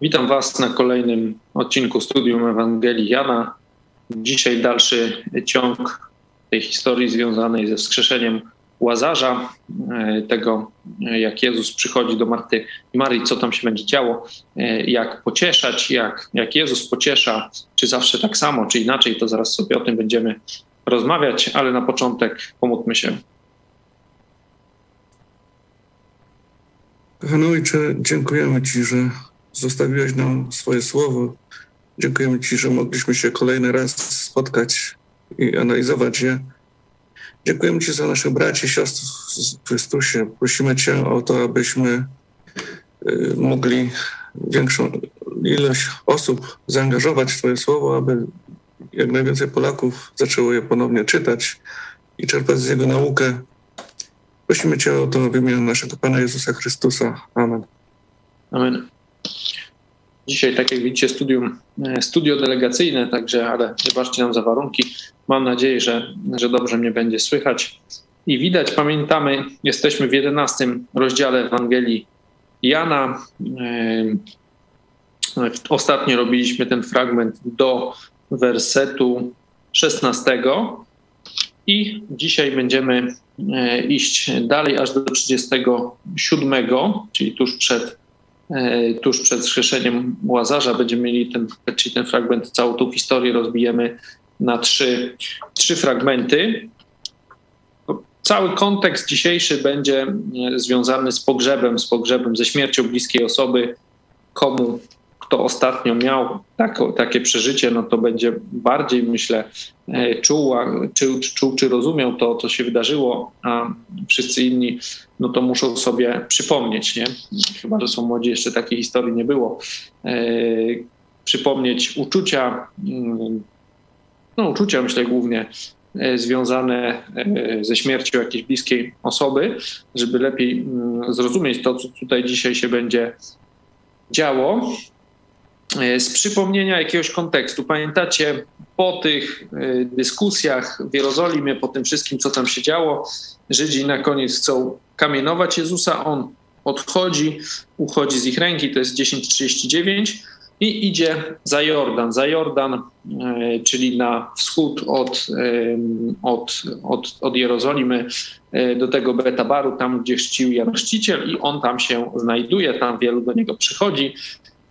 Witam Was na kolejnym odcinku Studium Ewangelii Jana. Dzisiaj dalszy ciąg tej historii związanej ze wskrzeszeniem Łazarza, e, tego jak Jezus przychodzi do Marty i Marii, co tam się będzie działo, e, jak pocieszać, jak, jak Jezus pociesza, czy zawsze tak samo, czy inaczej, to zaraz sobie o tym będziemy rozmawiać, ale na początek pomódlmy się. Kochany Ojcze, dziękujemy Ci, że zostawiłeś nam swoje słowo. Dziękujemy Ci, że mogliśmy się kolejny raz spotkać i analizować je. Dziękujemy Ci za naszych braci i siostry w Chrystusie. Prosimy Cię o to, abyśmy y, mogli większą ilość osób zaangażować w Twoje słowo, aby jak najwięcej Polaków zaczęło je ponownie czytać i czerpać z jego naukę. Prosimy Cię o to w imieniu naszego Pana Jezusa Chrystusa. Amen. Amen. Dzisiaj, tak jak widzicie, studium, e, studio delegacyjne, także, ale wybaczcie nam za warunki. Mam nadzieję, że, że dobrze mnie będzie słychać i widać. Pamiętamy, jesteśmy w 11 rozdziale Ewangelii Jana. E, ostatnio robiliśmy ten fragment do wersetu 16 i dzisiaj będziemy e, iść dalej aż do 37, czyli tuż przed E, tuż przed skrzeszeniem Łazarza będziemy mieli ten, czyli ten fragment, całą tą historię rozbijemy na trzy, trzy fragmenty. Cały kontekst dzisiejszy będzie e, związany z pogrzebem, z pogrzebem, ze śmiercią bliskiej osoby, komu kto ostatnio miał tak, takie przeżycie, no to będzie bardziej, myślę, e, czuł, czy, czuł, czy rozumiał to, co się wydarzyło, a wszyscy inni, no to muszą sobie przypomnieć, nie? Chyba, że są młodzi, jeszcze takiej historii nie było. E, przypomnieć uczucia, mm, no uczucia myślę głównie e, związane ze śmiercią jakiejś bliskiej osoby, żeby lepiej mm, zrozumieć to, co tutaj dzisiaj się będzie działo. E, z przypomnienia jakiegoś kontekstu. Pamiętacie, po tych e, dyskusjach w Jerozolimie, po tym wszystkim, co tam się działo, Żydzi na koniec chcą kamienować Jezusa, on odchodzi, uchodzi z ich ręki, to jest 10:39 i idzie za Jordan. Za Jordan, e, czyli na wschód od, od, od, od Jerozolimy do tego Betabaru, tam gdzie chrzcił Jan Chrzciciel i on tam się znajduje, tam wielu do niego przychodzi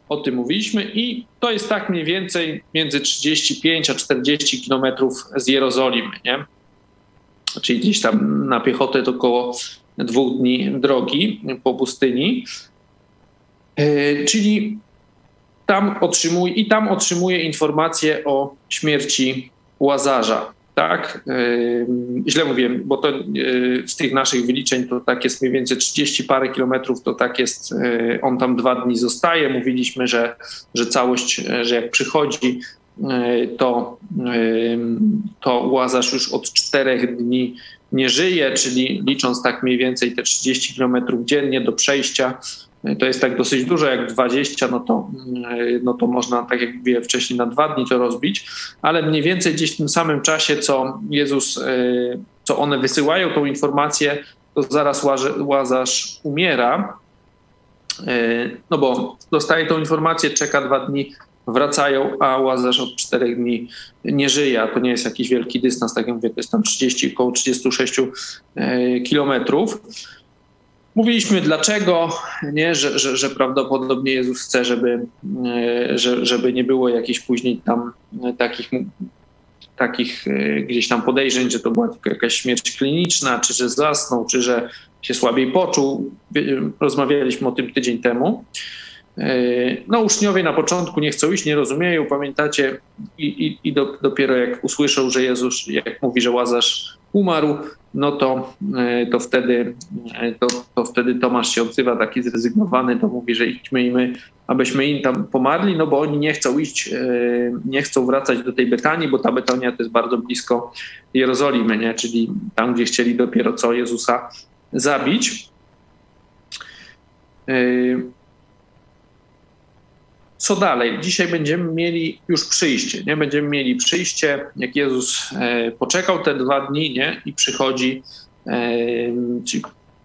o tym mówiliśmy i to jest tak mniej więcej między 35 a 40 kilometrów z Jerozolimy, nie? Czyli gdzieś tam na piechotę to około dwóch dni drogi po pustyni. E, czyli tam otrzymuje, i tam otrzymuje informacje o śmierci Łazarza tak? Źle mówię, bo to z tych naszych wyliczeń to tak jest mniej więcej 30 parę kilometrów, to tak jest, on tam dwa dni zostaje. Mówiliśmy, że, że całość, że jak przychodzi, to, to Łazarz już od czterech dni nie żyje, czyli licząc tak mniej więcej te 30 kilometrów dziennie do przejścia, to jest tak dosyć dużo, jak 20, no to, no to można, tak jak mówiłem wcześniej, na dwa dni to rozbić, ale mniej więcej gdzieś w tym samym czasie, co Jezus, e, co one wysyłają tą informację, to zaraz Łazarz umiera, e, no bo dostaje tą informację, czeka dwa dni, wracają, a Łazarz od czterech dni nie żyje, a to nie jest jakiś wielki dystans, tak jak mówię, to jest tam 30, około 36 e, kilometrów. Mówiliśmy dlaczego, nie? Że, że, że prawdopodobnie Jezus chce, żeby, e, że, żeby nie było jakichś później tam e, takich, takich e, gdzieś tam podejrzeń, że to była tylko jakaś śmierć kliniczna, czy że zasnął, czy że się słabiej poczuł. Rozmawialiśmy o tym tydzień temu. No, uczniowie na początku nie chcą iść, nie rozumieją, pamiętacie, i, i, i do, dopiero jak usłyszą, że Jezus, jak mówi, że Łazarz umarł, no to, e, to, wtedy, e, to, to wtedy Tomasz się odzywa taki zrezygnowany, to mówi, że idźmy i my, abyśmy im tam pomarli, no bo oni nie chcą iść, e, nie chcą wracać do tej Betanii, bo ta Betania to jest bardzo blisko Jerozolimy, nie? czyli tam, gdzie chcieli dopiero co Jezusa zabić. Co dalej? Dzisiaj będziemy mieli już przyjście, nie? Będziemy mieli przyjście, jak Jezus e, poczekał te dwa dni, nie? I przychodzi, e,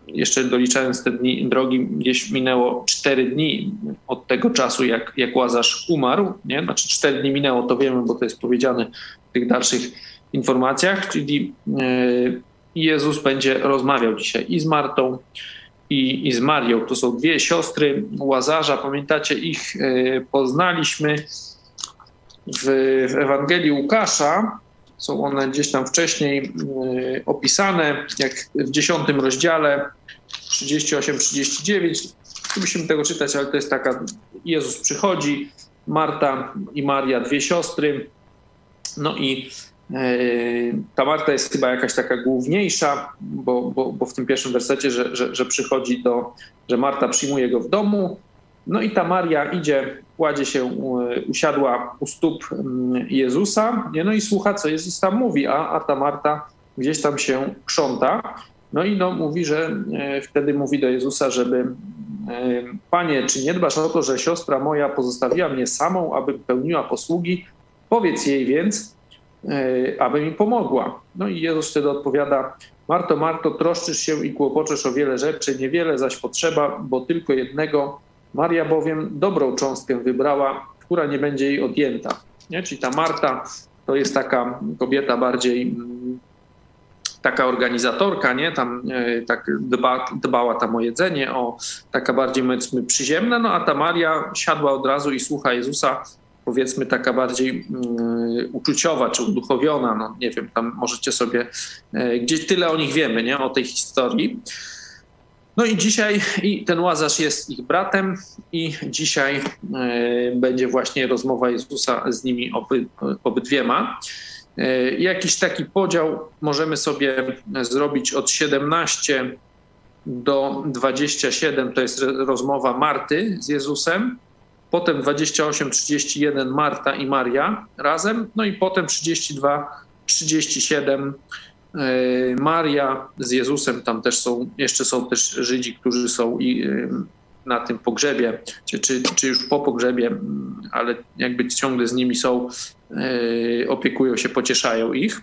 jeszcze doliczając te dni drogi, gdzieś minęło 4 dni od tego czasu, jak, jak Łazarz umarł. Nie? Znaczy 4 dni minęło, to wiemy, bo to jest powiedziane w tych dalszych informacjach, czyli Jezus będzie rozmawiał dzisiaj i z Martą, i, i z Marią. To są dwie siostry Łazarza. Pamiętacie, ich poznaliśmy w, w Ewangelii Łukasza. Są one gdzieś tam wcześniej opisane, jak w dziesiątym rozdziale 38-39. Nie musimy tego czytać, ale to jest taka, Jezus przychodzi, Marta i Maria, dwie siostry. No i e, ta Marta jest chyba jakaś taka główniejsza, bo, bo, bo w tym pierwszym wersecie, że, że, że, przychodzi do, że Marta przyjmuje go w domu. No i ta Maria idzie, kładzie się, e, usiadła u stóp mm, Jezusa, no i słucha, co Jezus tam mówi, a, a ta Marta gdzieś tam się krząta. No i no, mówi, że wtedy mówi do Jezusa, żeby Panie, czy nie dbasz o to, że siostra moja pozostawiła mnie samą, aby pełniła posługi? Powiedz jej więc, e, aby mi pomogła. No i Jezus wtedy odpowiada, Marto, Marto, troszczysz się i kłopoczesz o wiele rzeczy, niewiele zaś potrzeba, bo tylko jednego. Maria bowiem dobrą cząstkę wybrała, która nie będzie jej odjęta. Nie? Czyli ta Marta to jest taka kobieta bardziej mm, taka organizatorka, nie, tam e, tak dba, dbała tam o jedzenie, o taka bardziej powiedzmy przyziemna, no a ta Maria siadła od razu i słucha Jezusa, powiedzmy taka bardziej um, uczuciowa czy uduchowiona, no nie wiem, tam możecie sobie, e, gdzieś tyle o nich wiemy, nie, o tej historii. No i dzisiaj i ten Łazarz jest ich bratem i dzisiaj e, będzie właśnie rozmowa Jezusa z nimi oby, obydwiema. E, jakiś taki podział możemy sobie zrobić od 17 do 27, to jest rozmowa Marty z Jezusem, potem 28, 31 Marta i Maria razem, no i potem 32, 37 e, Maria z Jezusem, tam też są, jeszcze są też Żydzi, którzy są i e, na tym pogrzebie, czy, czy, czy już po pogrzebie, ale jakby ciągle z nimi są, yy, opiekują się, pocieszają ich.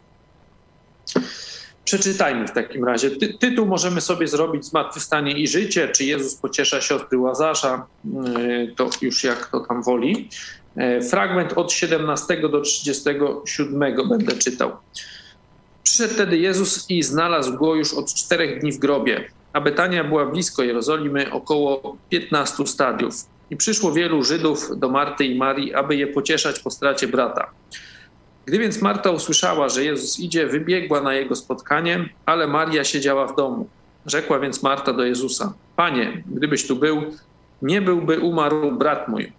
Przeczytajmy w takim razie. Ty, tytuł możemy sobie zrobić Zmartwychwstanie i życie, czy Jezus pociesza siostry Łazarza, yy, to już jak to tam woli. Yy, fragment od 17 do 37 będę czytał. Przyszedł wtedy Jezus i znalazł go już od czterech dni w grobie a Betania była blisko Jerozolimy, około 15 stadiów. I przyszło wielu Żydów do Marty i Marii, aby je pocieszać po stracie brata. Gdy więc Marta usłyszała, że Jezus idzie, wybiegła na jego spotkanie, ale Maria siedziała w domu. Rzekła więc Marta do Jezusa: Panie, gdybyś tu był, nie byłby umarł brat mój.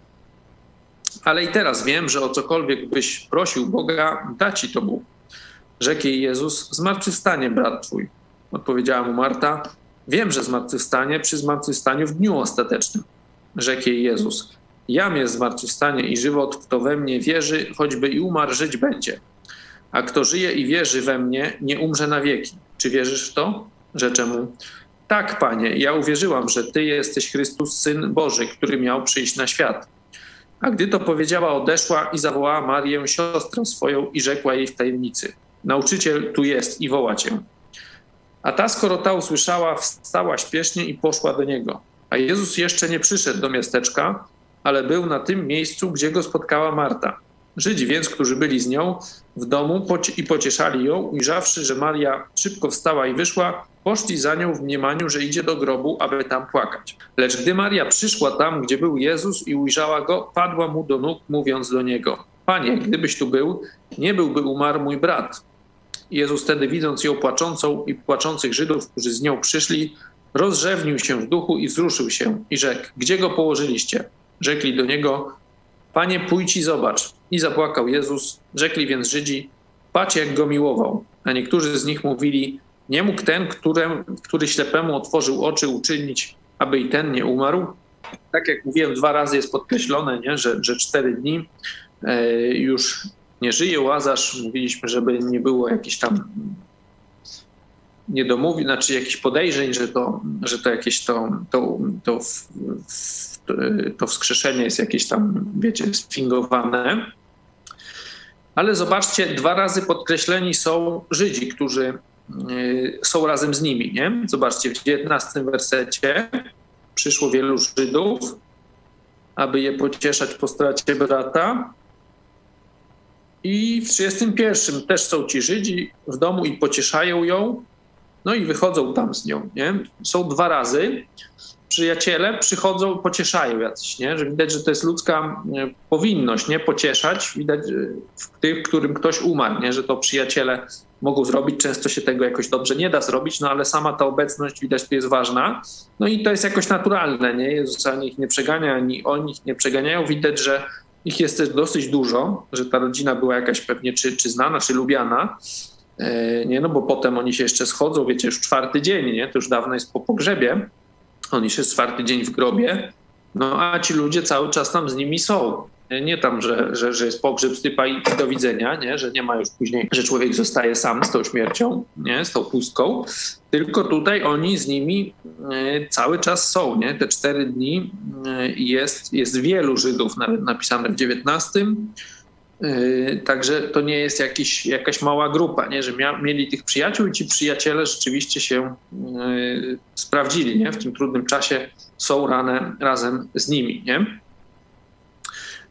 Ale i teraz wiem, że o cokolwiek byś prosił Boga, da ci to Bóg. Rzekł jej Jezus: Zmartwychwstanie brat twój. Odpowiedziała mu Marta: Wiem, że zmartwychwstanie przy zmartwychwstaniu w dniu ostatecznym. Rzekł jej Jezus. Jam jest zmartwychwstanie i żywot, kto we mnie wierzy, choćby i umarł, żyć będzie. A kto żyje i wierzy we mnie, nie umrze na wieki. Czy wierzysz w to? Rzeczę mu. Tak, panie, ja uwierzyłam, że ty jesteś Chrystus, syn Boży, który miał przyjść na świat. A gdy to powiedziała, odeszła i zawołała Marię, siostrę swoją, i rzekła jej w tajemnicy: Nauczyciel tu jest i woła cię. A ta, skoro ta usłyszała, wstała śpiesznie i poszła do niego. A Jezus jeszcze nie przyszedł do miasteczka, ale był na tym miejscu, gdzie go spotkała Marta. Żydzi więc, którzy byli z nią w domu i pocieszali ją, ujrzawszy, że Maria szybko wstała i wyszła, poszli za nią w mniemaniu, że idzie do grobu, aby tam płakać. Lecz gdy Maria przyszła tam, gdzie był Jezus i ujrzała go, padła mu do nóg, mówiąc do niego: Panie, gdybyś tu był, nie byłby umarł mój brat. Jezus wtedy, widząc ją płaczącą i płaczących Żydów, którzy z nią przyszli, rozrzewnił się w duchu i wzruszył się i rzekł: Gdzie go położyliście? Rzekli do niego: Panie, pójdź i zobacz. I zapłakał Jezus. Rzekli więc Żydzi: Patrz, jak go miłował. A niektórzy z nich mówili: Nie mógł ten, którym, który ślepemu otworzył oczy, uczynić, aby i ten nie umarł? Tak jak mówiłem, dwa razy jest podkreślone, nie? Że, że cztery dni e, już nie żyje Łazarz. Mówiliśmy, żeby nie było jakichś tam niedomówień, znaczy jakichś podejrzeń, że to, że to jakieś to, to, to, to wskrzeszenie jest jakieś tam, wiecie, sfingowane. Ale zobaczcie, dwa razy podkreśleni są Żydzi, którzy są razem z nimi. Nie? Zobaczcie, w 19 wersecie przyszło wielu Żydów, aby je pocieszać po stracie brata. I w 31 też są ci Żydzi w domu i pocieszają ją, no i wychodzą tam z nią. Nie? Są dwa razy. Przyjaciele przychodzą, pocieszają jacyś, nie? że widać, że to jest ludzka e, powinność, nie? Pocieszać. Widać w tym, którym ktoś umarł, nie? że to przyjaciele mogą zrobić. Często się tego jakoś dobrze nie da zrobić, no ale sama ta obecność widać tu jest ważna. No i to jest jakoś naturalne, nie? Jezus ani ich nie przegania, ani oni ich nie przeganiają. Widać, że ich jest też dosyć dużo, że ta rodzina była jakaś pewnie czy, czy znana, czy lubiana. E, nie, no bo potem oni się jeszcze schodzą, wiecie, już czwarty dzień, nie? To już dawno jest po pogrzebie. On już jest czwarty dzień w grobie. No a ci ludzie cały czas tam z nimi są. Nie tam, że, że, że jest pogrzeb stypa i do widzenia, nie? że nie ma już później, że człowiek zostaje sam z tą śmiercią, nie? z tą pustką, tylko tutaj oni z nimi e, cały czas są. Nie? Te cztery dni e, jest, jest wielu Żydów, nawet napisane w XIX. E, także to nie jest jakiś, jakaś mała grupa, nie? że mia, mieli tych przyjaciół i ci przyjaciele rzeczywiście się sprawdzili. Nie? W tym trudnym czasie są rane razem z nimi. Nie?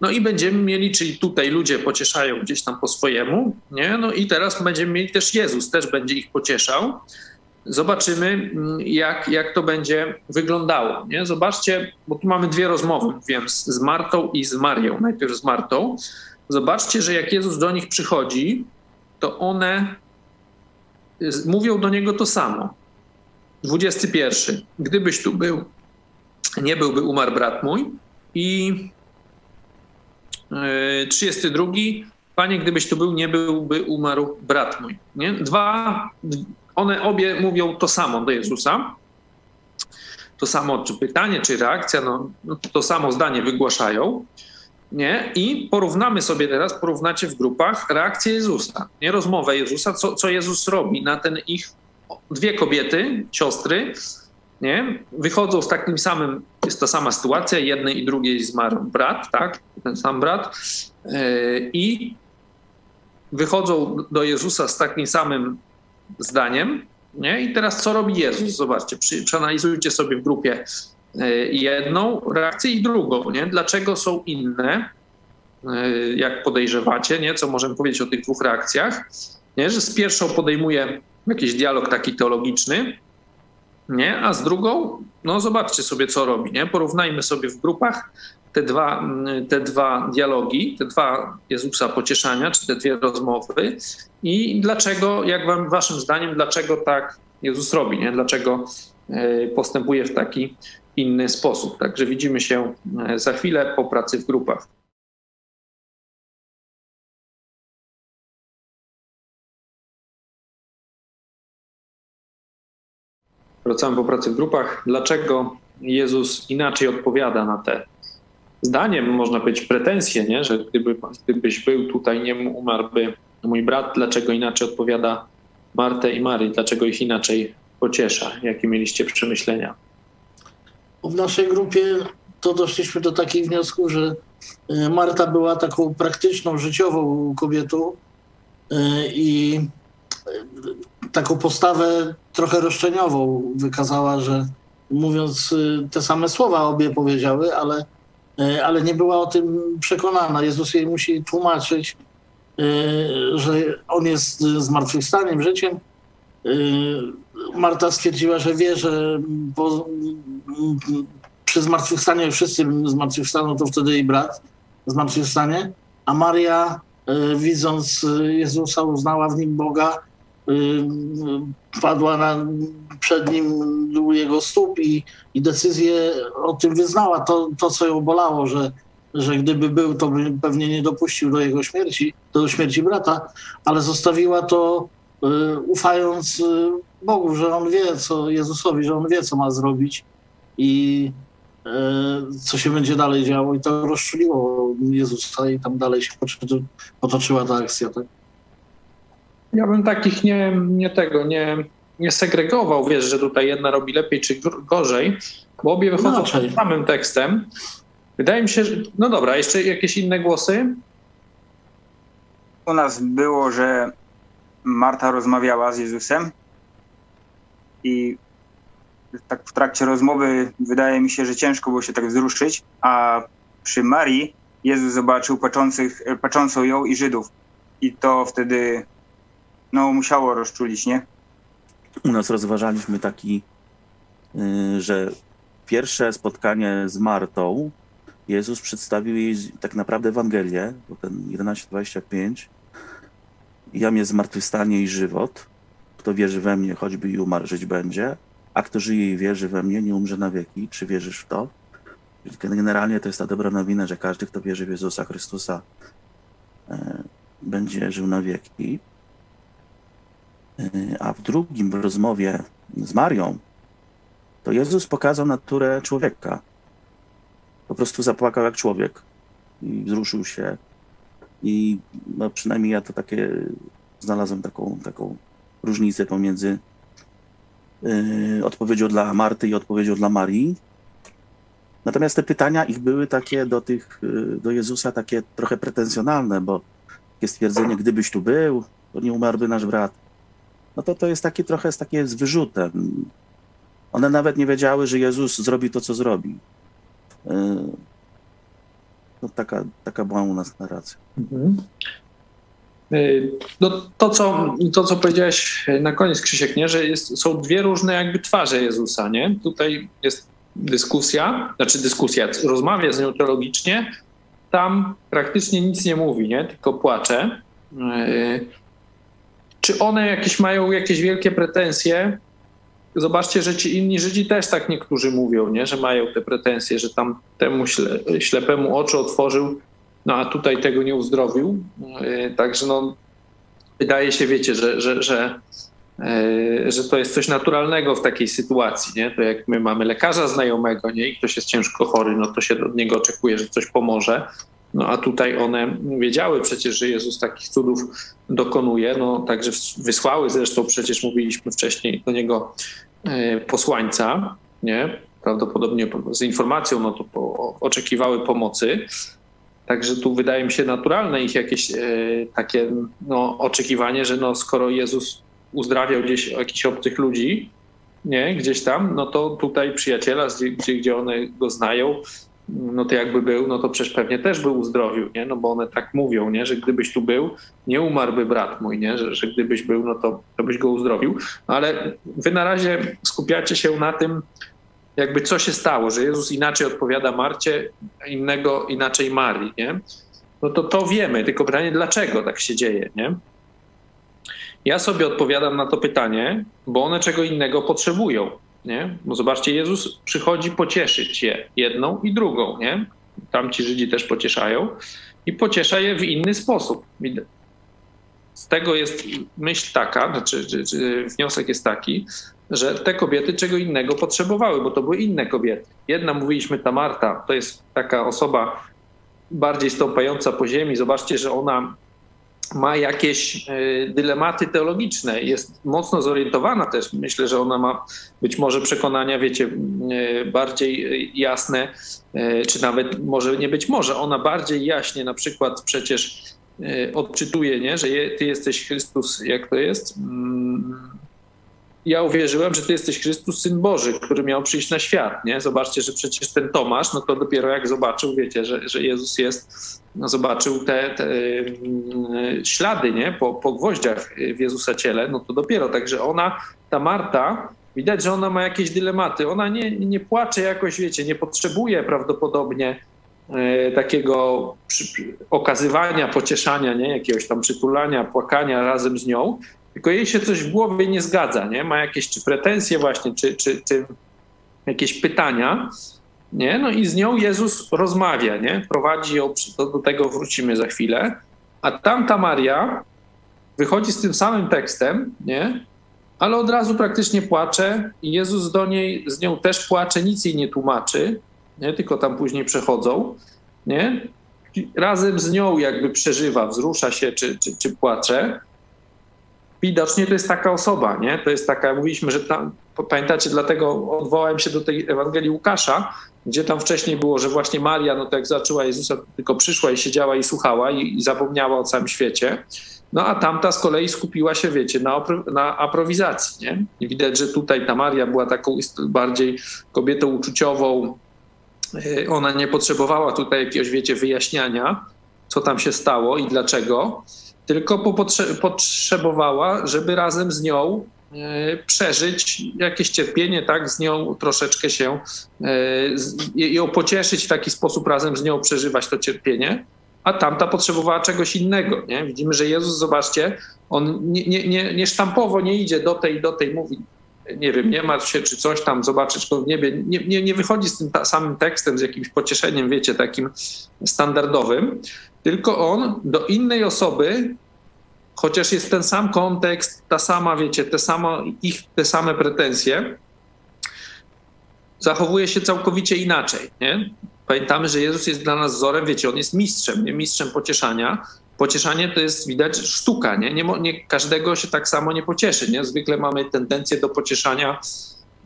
No i będziemy mieli, czyli tutaj ludzie pocieszają gdzieś tam po swojemu, nie? No i teraz będziemy mieli też Jezus, też będzie ich pocieszał. Zobaczymy, mm, jak, jak to będzie wyglądało. Nie? Zobaczcie, bo tu mamy dwie rozmowy, wiem, z Martą i z Marią. Najpierw z Martą. Zobaczcie, że jak Jezus do nich przychodzi, to one mówią do niego to samo. 21. Gdybyś tu był, nie byłby umarł brat mój. I 32. Panie, gdybyś tu był, nie byłby umarł brat mój. Nie? Dwa, one obie mówią to samo do Jezusa. To samo, czy pytanie, czy reakcja, no, no to samo zdanie wygłaszają. Nie? I porównamy sobie teraz, porównacie w grupach reakcję Jezusa, nie rozmowę Jezusa, co, co Jezus robi na ten ich dwie kobiety, siostry, nie? Wychodzą z takim samym, jest ta sama sytuacja, jednej i drugiej zmarł brat, tak? Ten sam brat. E, I wychodzą do Jezusa z takim samym zdaniem. Nie? I teraz co robi Jezus? Zobaczcie, przeanalizujcie sobie w grupie jedną reakcję i drugą. Nie? Dlaczego są inne, e, jak podejrzewacie, nie? co możemy powiedzieć o tych dwóch reakcjach? Nie? Że z pierwszą podejmuje jakiś dialog taki teologiczny, nie? A z drugą, no zobaczcie sobie, co robi, nie? Porównajmy sobie w grupach te dwa, mm, te dwa dialogi, te dwa Jezusa pocieszania, czy te dwie rozmowy i dlaczego, jak wam, waszym zdaniem, dlaczego tak Jezus robi, nie? Dlaczego e, postępuje w taki inny sposób. Także widzimy się e, za chwilę po pracy w grupach. wracamy po pracy w grupach, dlaczego Jezus inaczej odpowiada na te zdaniem, można powiedzieć, pretensje, nie? że gdyby, gdybyś był tutaj, nie umarłby mój brat, dlaczego inaczej odpowiada Martę i Marii, dlaczego ich inaczej pociesza? Jakie mieliście przemyślenia? W naszej grupie to doszliśmy do takich wniosków, że e, Marta była taką praktyczną, życiową kobietą e, i taką postawę trochę roszczeniową wykazała, że mówiąc te same słowa obie powiedziały, ale, ale nie była o tym przekonana. Jezus jej musi tłumaczyć, że on jest zmartwychwstaniem, życiem. Marta stwierdziła, że wie, że po, przy zmartwychwstaniu wszyscy zmartwychwstaną, to wtedy jej brat zmartwychwstanie, a Maria widząc Jezusa uznała w nim Boga Y, padła na, przed nim u jego stóp i, i decyzję o tym wyznała. To, to, co ją bolało, że, że gdyby był, to by pewnie nie dopuścił do jego śmierci, do śmierci brata, ale zostawiła to ufając y, Bogu, że on wie, co Jezusowi, że on wie, co ma zrobić i co się będzie dalej działo. I to rozczuliło Jezusa i tam dalej się potoczyła ta akcja. Tak? Ja bym takich nie, nie tego, nie, nie segregował, wiesz, że tutaj jedna robi lepiej czy gorzej, bo obie wychodzą no, tym samym tekstem. Wydaje mi się, że. No dobra, jeszcze jakieś inne głosy? U nas było, że Marta rozmawiała z Jezusem, i tak w trakcie rozmowy wydaje mi się, że ciężko było się tak wzruszyć, a przy Marii Jezus zobaczył patrzących, patrzącą ją i Żydów. I to wtedy no, musiało rozczulić, nie? U nas rozważaliśmy taki, y, że pierwsze spotkanie z Martą Jezus przedstawił jej tak naprawdę Ewangelię, bo ten 11:25 Jam jest zmartwychwstanie i żywot. Kto wierzy we mnie, choćby i umarł, żyć będzie. A kto żyje i wierzy we mnie, nie umrze na wieki. Czy wierzysz w to? Generalnie to jest ta dobra nowina, że każdy, kto wierzy w Jezusa Chrystusa, e, będzie żył na wieki. E, a w drugim w rozmowie z Marią, to Jezus pokazał naturę człowieka. Po prostu zapłakał jak człowiek i wzruszył się. I no, przynajmniej ja to takie znalazłem taką, taką różnicę pomiędzy yy, odpowiedzią dla Marty i odpowiedzią dla Marii. Natomiast te pytania ich były takie do tych, yy, do Jezusa takie trochę pretensjonalne, bo takie stwierdzenie, gdybyś tu był, to nie umarłby nasz brat. No to to jest takie trochę takie z wyrzutem. One nawet nie wiedziały, że Jezus zrobi to, co zrobi. Yy, no taka, taka była u nas narracja. Mhm. Y, no, to, co, to, co powiedziałeś na koniec, Krzysiek, nie? że jest, są dwie różne jakby twarze Jezusa. Nie? Tutaj jest dyskusja, znaczy dyskusja, rozmawia z nią teologicznie, tam praktycznie nic nie mówi, nie? tylko płacze. Y, czy one jakieś mają jakieś wielkie pretensje? Zobaczcie, że ci inni Żydzi też tak niektórzy mówią, nie? że mają te pretensje, że tam temu śle, ślepemu oczy otworzył, no a tutaj tego nie uzdrowił. E, także no, wydaje się, wiecie, że, że, że, e, że to jest coś naturalnego w takiej sytuacji. Nie? To jak my mamy lekarza znajomego nie? i ktoś jest ciężko chory, no to się od niego oczekuje, że coś pomoże. No a tutaj one wiedziały przecież, że Jezus takich cudów dokonuje, no także wysłały zresztą, przecież mówiliśmy wcześniej do niego e, posłańca, nie? Prawdopodobnie z informacją, no to po, oczekiwały pomocy. Także tu wydaje mi się naturalne ich jakieś e, takie no, oczekiwanie, że no, skoro Jezus uzdrawiał gdzieś jakichś obcych ludzi, nie, gdzieś tam, no to tutaj przyjaciela, gdzie, gdzie one go znają, no to jakby był, no to przecież pewnie też był uzdrowił, nie? No bo one tak mówią, nie? Że gdybyś tu był, nie umarłby brat mój, nie? Że, że gdybyś był, no to, to byś go uzdrowił. No ale wy na razie skupiacie się na tym, jakby co się stało, że Jezus inaczej odpowiada Marcie, innego inaczej Marii, nie? No to to wiemy, tylko pytanie, dlaczego tak się dzieje, nie? Ja sobie odpowiadam na to pytanie, bo one czego innego potrzebują, nie? Bo zobaczcie, Jezus przychodzi pocieszyć je, jedną i drugą, nie? Tam ci Żydzi też pocieszają i pociesza je w inny sposób. Z tego jest myśl taka, znaczy wniosek jest taki, że te kobiety czego innego potrzebowały, bo to były inne kobiety. Jedna, mówiliśmy, ta Marta, to jest taka osoba bardziej stąpająca po ziemi. Zobaczcie, że ona ma jakieś e, dylematy teologiczne, jest mocno zorientowana też. Myślę, że ona ma być może przekonania, wiecie, e, bardziej jasne, e, czy nawet może nie być może, ona bardziej jaśnie na przykład przecież odczytuje, nie, że ty jesteś Chrystus, jak to jest? Ja uwierzyłem, że ty jesteś Chrystus, Syn Boży, który miał przyjść na świat, nie? Zobaczcie, że przecież ten Tomasz, no to dopiero jak zobaczył, wiecie, że, że Jezus jest, no zobaczył te, te mm, ślady, nie? Po, po gwoździach w Jezusa ciele, no to dopiero. Także ona, ta Marta, widać, że ona ma jakieś dylematy. Ona nie, nie płacze jakoś, wiecie, nie potrzebuje prawdopodobnie e, takiego okazywania, pocieszania, nie? jakiegoś tam przytulania, płakania razem z nią, tylko jej się coś w głowie nie zgadza, nie? Ma jakieś czy pretensje właśnie, czy, czy, czy jakieś pytania, nie? No i z nią Jezus rozmawia, nie? Prowadzi ją, do, do tego wrócimy za chwilę, a tamta Maria wychodzi z tym samym tekstem, nie? Ale od razu praktycznie płacze i Jezus do niej, z nią też płacze, nic jej nie tłumaczy, nie? Tylko tam później przechodzą, nie? Razem z nią jakby przeżywa, wzrusza się czy, czy, czy płacze, widocznie to jest taka osoba, nie? To jest taka, mówiliśmy, że tam, pamiętacie, dlatego odwołałem się do tej Ewangelii Łukasza, gdzie tam wcześniej było, że właśnie Maria, no to jak zaczęła Jezusa, tylko przyszła i siedziała i słuchała i, i zapomniała o całym świecie. No a tamta z kolei skupiła się, wiecie, na, na aprowizacji, nie? I widać, że tutaj ta Maria była taką bardziej kobietą uczuciową. E, ona nie potrzebowała tutaj jakiegoś, wiecie, wyjaśniania, co tam się stało i dlaczego, tylko potrzebowała, żeby razem z nią e, przeżyć jakieś cierpienie, tak, z nią troszeczkę się, e, ją pocieszyć w taki sposób, razem z nią przeżywać to cierpienie a tamta potrzebowała czegoś innego. Nie? Widzimy, że Jezus, zobaczcie, on nie, nie, nie, nie sztampowo nie idzie do tej, do tej, mówi, nie wiem, nie martw się, czy coś tam, zobaczysz to w niebie. Nie, nie, nie wychodzi z tym samym tekstem, z jakimś pocieszeniem, wiecie, takim standardowym, tylko on do innej osoby, chociaż jest ten sam kontekst, ta sama, wiecie, te, samo, ich, te same pretensje, zachowuje się całkowicie inaczej. Nie? Pamiętamy, że Jezus jest dla nas wzorem, wiecie, on jest mistrzem, nie mistrzem pocieszania. Pocieszanie to jest, widać, sztuka, nie? Nie, nie każdego się tak samo nie pocieszy, nie? Zwykle mamy tendencję do pocieszania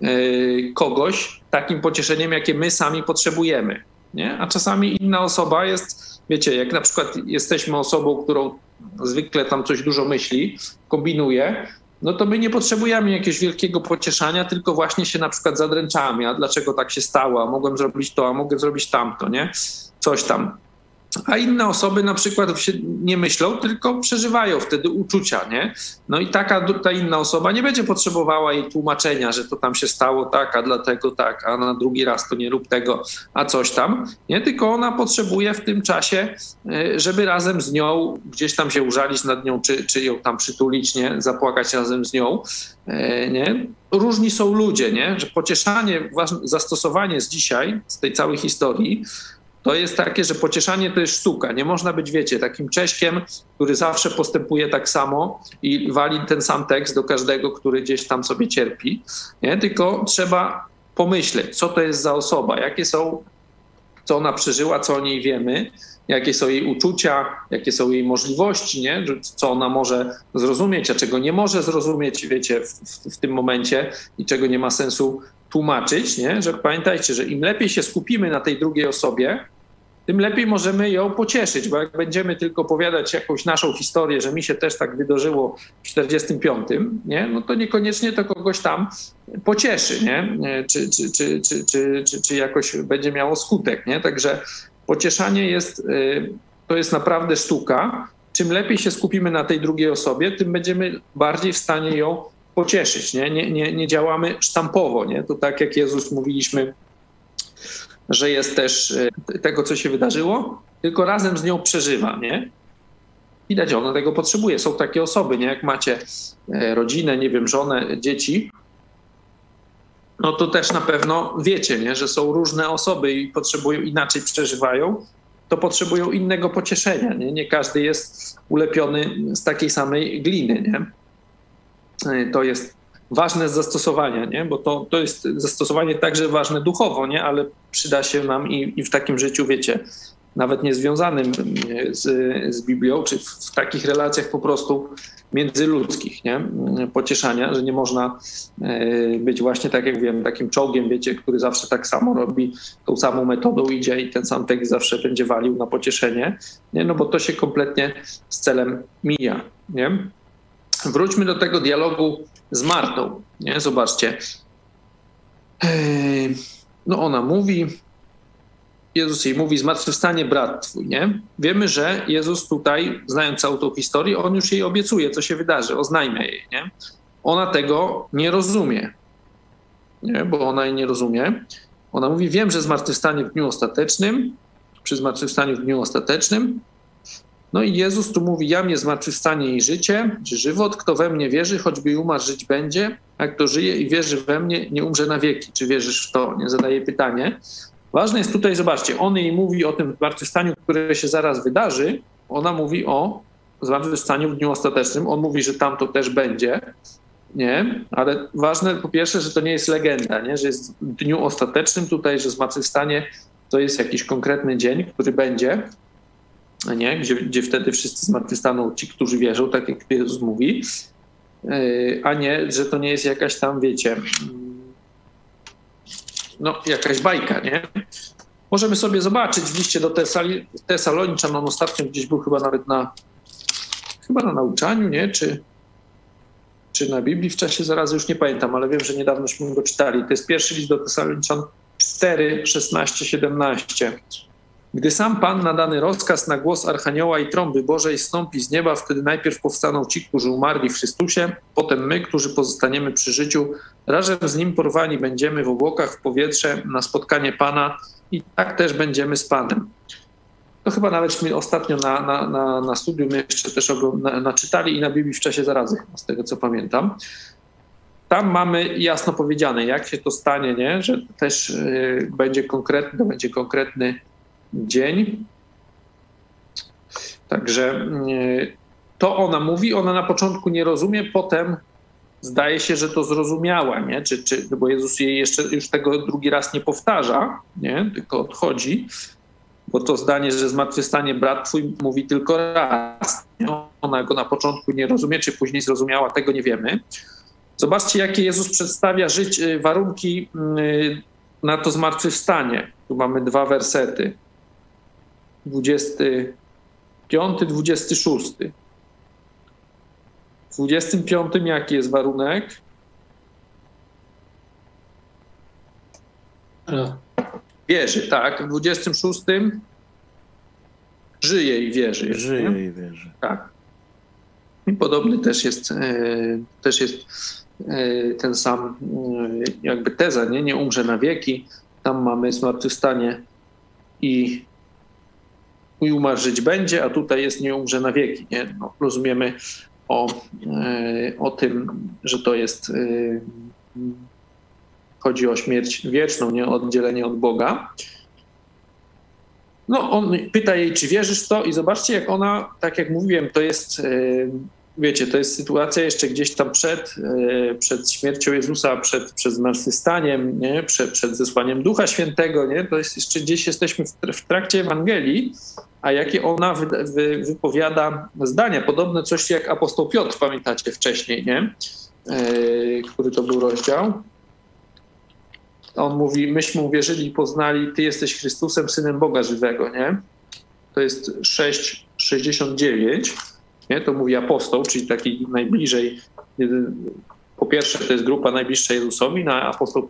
yy, kogoś takim pocieszeniem, jakie my sami potrzebujemy, nie? A czasami inna osoba jest, wiecie, jak na przykład jesteśmy osobą, którą zwykle tam coś dużo myśli, kombinuje, no to my nie potrzebujemy jakiegoś wielkiego pocieszania, tylko właśnie się na przykład zadręczamy, a dlaczego tak się stało, a mogłem zrobić to, a mogę zrobić tamto, nie? Coś tam a inne osoby na przykład nie myślą, tylko przeżywają wtedy uczucia, nie? No i taka ta inna osoba nie będzie potrzebowała jej tłumaczenia, że to tam się stało tak, a dlatego tak, a na drugi raz to nie rób tego, a coś tam, nie? Tylko ona potrzebuje w tym czasie, e, żeby razem z nią gdzieś tam się użalić nad nią, czy, czy ją tam przytulić, nie? Zapłakać razem z nią, e, nie? Różni są ludzie, nie? Że pocieszanie, zastosowanie z dzisiaj, z tej całej historii, to jest takie, że pocieszanie to jest sztuka. Nie można być, wiecie, takim cześkiem, który zawsze postępuje tak samo i wali ten sam tekst do każdego, który gdzieś tam sobie cierpi. Nie? Tylko trzeba pomyśleć, co to jest za osoba, jakie są, co ona przeżyła, co o niej wiemy, jakie są jej uczucia, jakie są jej możliwości, nie? co ona może zrozumieć, a czego nie może zrozumieć, wiecie, w, w, w tym momencie i czego nie ma sensu tłumaczyć, nie? że pamiętajcie, że im lepiej się skupimy na tej drugiej osobie, tym lepiej możemy ją pocieszyć, bo jak będziemy tylko opowiadać jakąś naszą historię, że mi się też tak wydarzyło w 45, nie? no to niekoniecznie to kogoś tam pocieszy, nie? Czy, czy, czy, czy, czy, czy, czy jakoś będzie miało skutek. Nie? Także pocieszanie jest, y, to jest naprawdę sztuka. Czym lepiej się skupimy na tej drugiej osobie, tym będziemy bardziej w stanie ją pocieszyć. Nie, nie, nie, nie działamy sztampowo. Nie? To tak jak Jezus mówiliśmy że jest też e, tego, co się wydarzyło, tylko razem z nią przeżywa, nie? Widać, ona tego potrzebuje. Są takie osoby, nie? Jak macie e, rodzinę, nie wiem, żonę, dzieci, no to też na pewno wiecie, nie? że są różne osoby i potrzebują inaczej przeżywają, to potrzebują innego pocieszenia. Nie, nie każdy jest ulepiony z takiej samej gliny. Nie? E, to jest ważne z zastosowania, nie? bo to, to jest zastosowanie także ważne duchowo, nie? ale przyda się nam i, i w takim życiu, wiecie, nawet niezwiązanym z, z Biblią, czy w, w, takich relacjach po prostu międzyludzkich, nie? pocieszania, że nie można e, być właśnie, tak jak wiem, takim czołgiem, wiecie, który zawsze tak samo robi, tą samą metodą idzie i ten sam tekst zawsze będzie walił na pocieszenie, nie? no bo to się kompletnie z celem mija. Nie? Wróćmy do tego dialogu z Martą. Nie? Zobaczcie. No ona mówi, Jezus jej mówi, zmartwychwstanie brat twój, nie? Wiemy, że Jezus tutaj, znając całą tą historię, on już jej obiecuje, co się wydarzy, oznajmia jej, nie? Ona tego nie rozumie, nie? Bo ona jej nie rozumie. Ona mówi, wiem, że zmartwychwstanie w dniu ostatecznym, przy zmartwychwstaniu w dniu ostatecznym no i Jezus tu mówi, ja mnie zmartwychwstanie i życie, czy żywot, kto we mnie wierzy, choćby umarł, żyć będzie, a kto żyje i wierzy we mnie, nie umrze na wieki. Czy wierzysz w to? Nie zadaje pytanie. Ważne jest tutaj, zobaczcie, on jej mówi o tym zmartwychwstaniu, które się zaraz wydarzy, ona mówi o zmartwychwstaniu w dniu ostatecznym, on mówi, że tam to też będzie, nie? Ale ważne po pierwsze, że to nie jest legenda, nie? że jest w dniu ostatecznym tutaj, że zmartwychwstanie to jest jakiś konkretny dzień, który będzie, nie? Gdzie, gdzie wtedy wszyscy zmartwychwstaną ci, którzy wierzą, tak jak Jezus mówi, e, a nie, że to nie jest jakaś tam, wiecie, no jakaś bajka, nie? Możemy sobie zobaczyć w liście do Tesaloniczan, on ostatnio gdzieś był chyba nawet na, chyba na nauczaniu, nie? Czy, czy na Biblii w czasie zarazy, już nie pamiętam, ale wiem, że niedawnośmy go czytali. To jest pierwszy list do Tesaloniczan 4, 16, 17. Gdy sam Pan na dany rozkaz na głos Archanioła i trąby Bożej stąpi z nieba, wtedy najpierw powstaną ci, którzy umarli w Chrystusie, potem my, którzy pozostaniemy przy życiu, razem z Nim porwani będziemy w obłokach, w powietrze, na spotkanie Pana i tak też będziemy z Panem. To chyba nawetśmy ostatnio na, na, na, na studium jeszcze też na, naczytali i na Biblii w czasie zarazy, z tego co pamiętam. Tam mamy jasno powiedziane, jak się to stanie, nie? że też y, będzie konkretny, będzie konkretny dzień. Także y, to ona mówi, ona na początku nie rozumie, potem zdaje się, że to zrozumiała, nie? Czy, czy, bo Jezus jej jeszcze już tego drugi raz nie powtarza, nie? tylko odchodzi, bo to zdanie, że zmartwychwstanie brat twój mówi tylko raz. Nie? Ona go na początku nie rozumie, czy później zrozumiała, tego nie wiemy. Zobaczcie, jakie Jezus przedstawia żyć, y, warunki y, na to zmartwychwstanie. Tu mamy dwa wersety. 25, 26. W 25 jaki jest warunek? Wierzy, tak. W 26 żyje i wierzy. Żyje nie? i wierzy. Tak. I podobny też jest, e, też jest e, ten sam e, jakby teza, nie? nie umrze na wieki. Tam mamy zmartwychwstanie i, i umarzyć będzie, a tutaj jest nie umrze na wieki. Nie? No, rozumiemy o, o tym, że to jest chodzi o śmierć wieczną, nie o oddzielenie od Boga. No, on pyta jej, czy wierzysz w to, i zobaczcie, jak ona, tak jak mówiłem, to jest, e, wiecie, to jest sytuacja jeszcze gdzieś tam przed, e, przed śmiercią Jezusa, przed, przed zmartwychwstaniem, nie? Przed, przed zesłaniem Ducha Świętego, nie? To jest jeszcze gdzieś jesteśmy w, trakcie Ewangelii, a jakie ona wy, wy, wypowiada zdania, podobne coś jak apostoł Piotr, pamiętacie wcześniej, nie? E, który to był rozdział on mówi, myśmy uwierzyli i poznali, Ty jesteś Chrystusem, Synem Boga żywego, nie? To jest 6,69, nie? To mówi apostoł, czyli taki najbliżej, po pierwsze to jest grupa najbliższa Jezusowi, no, a apostoł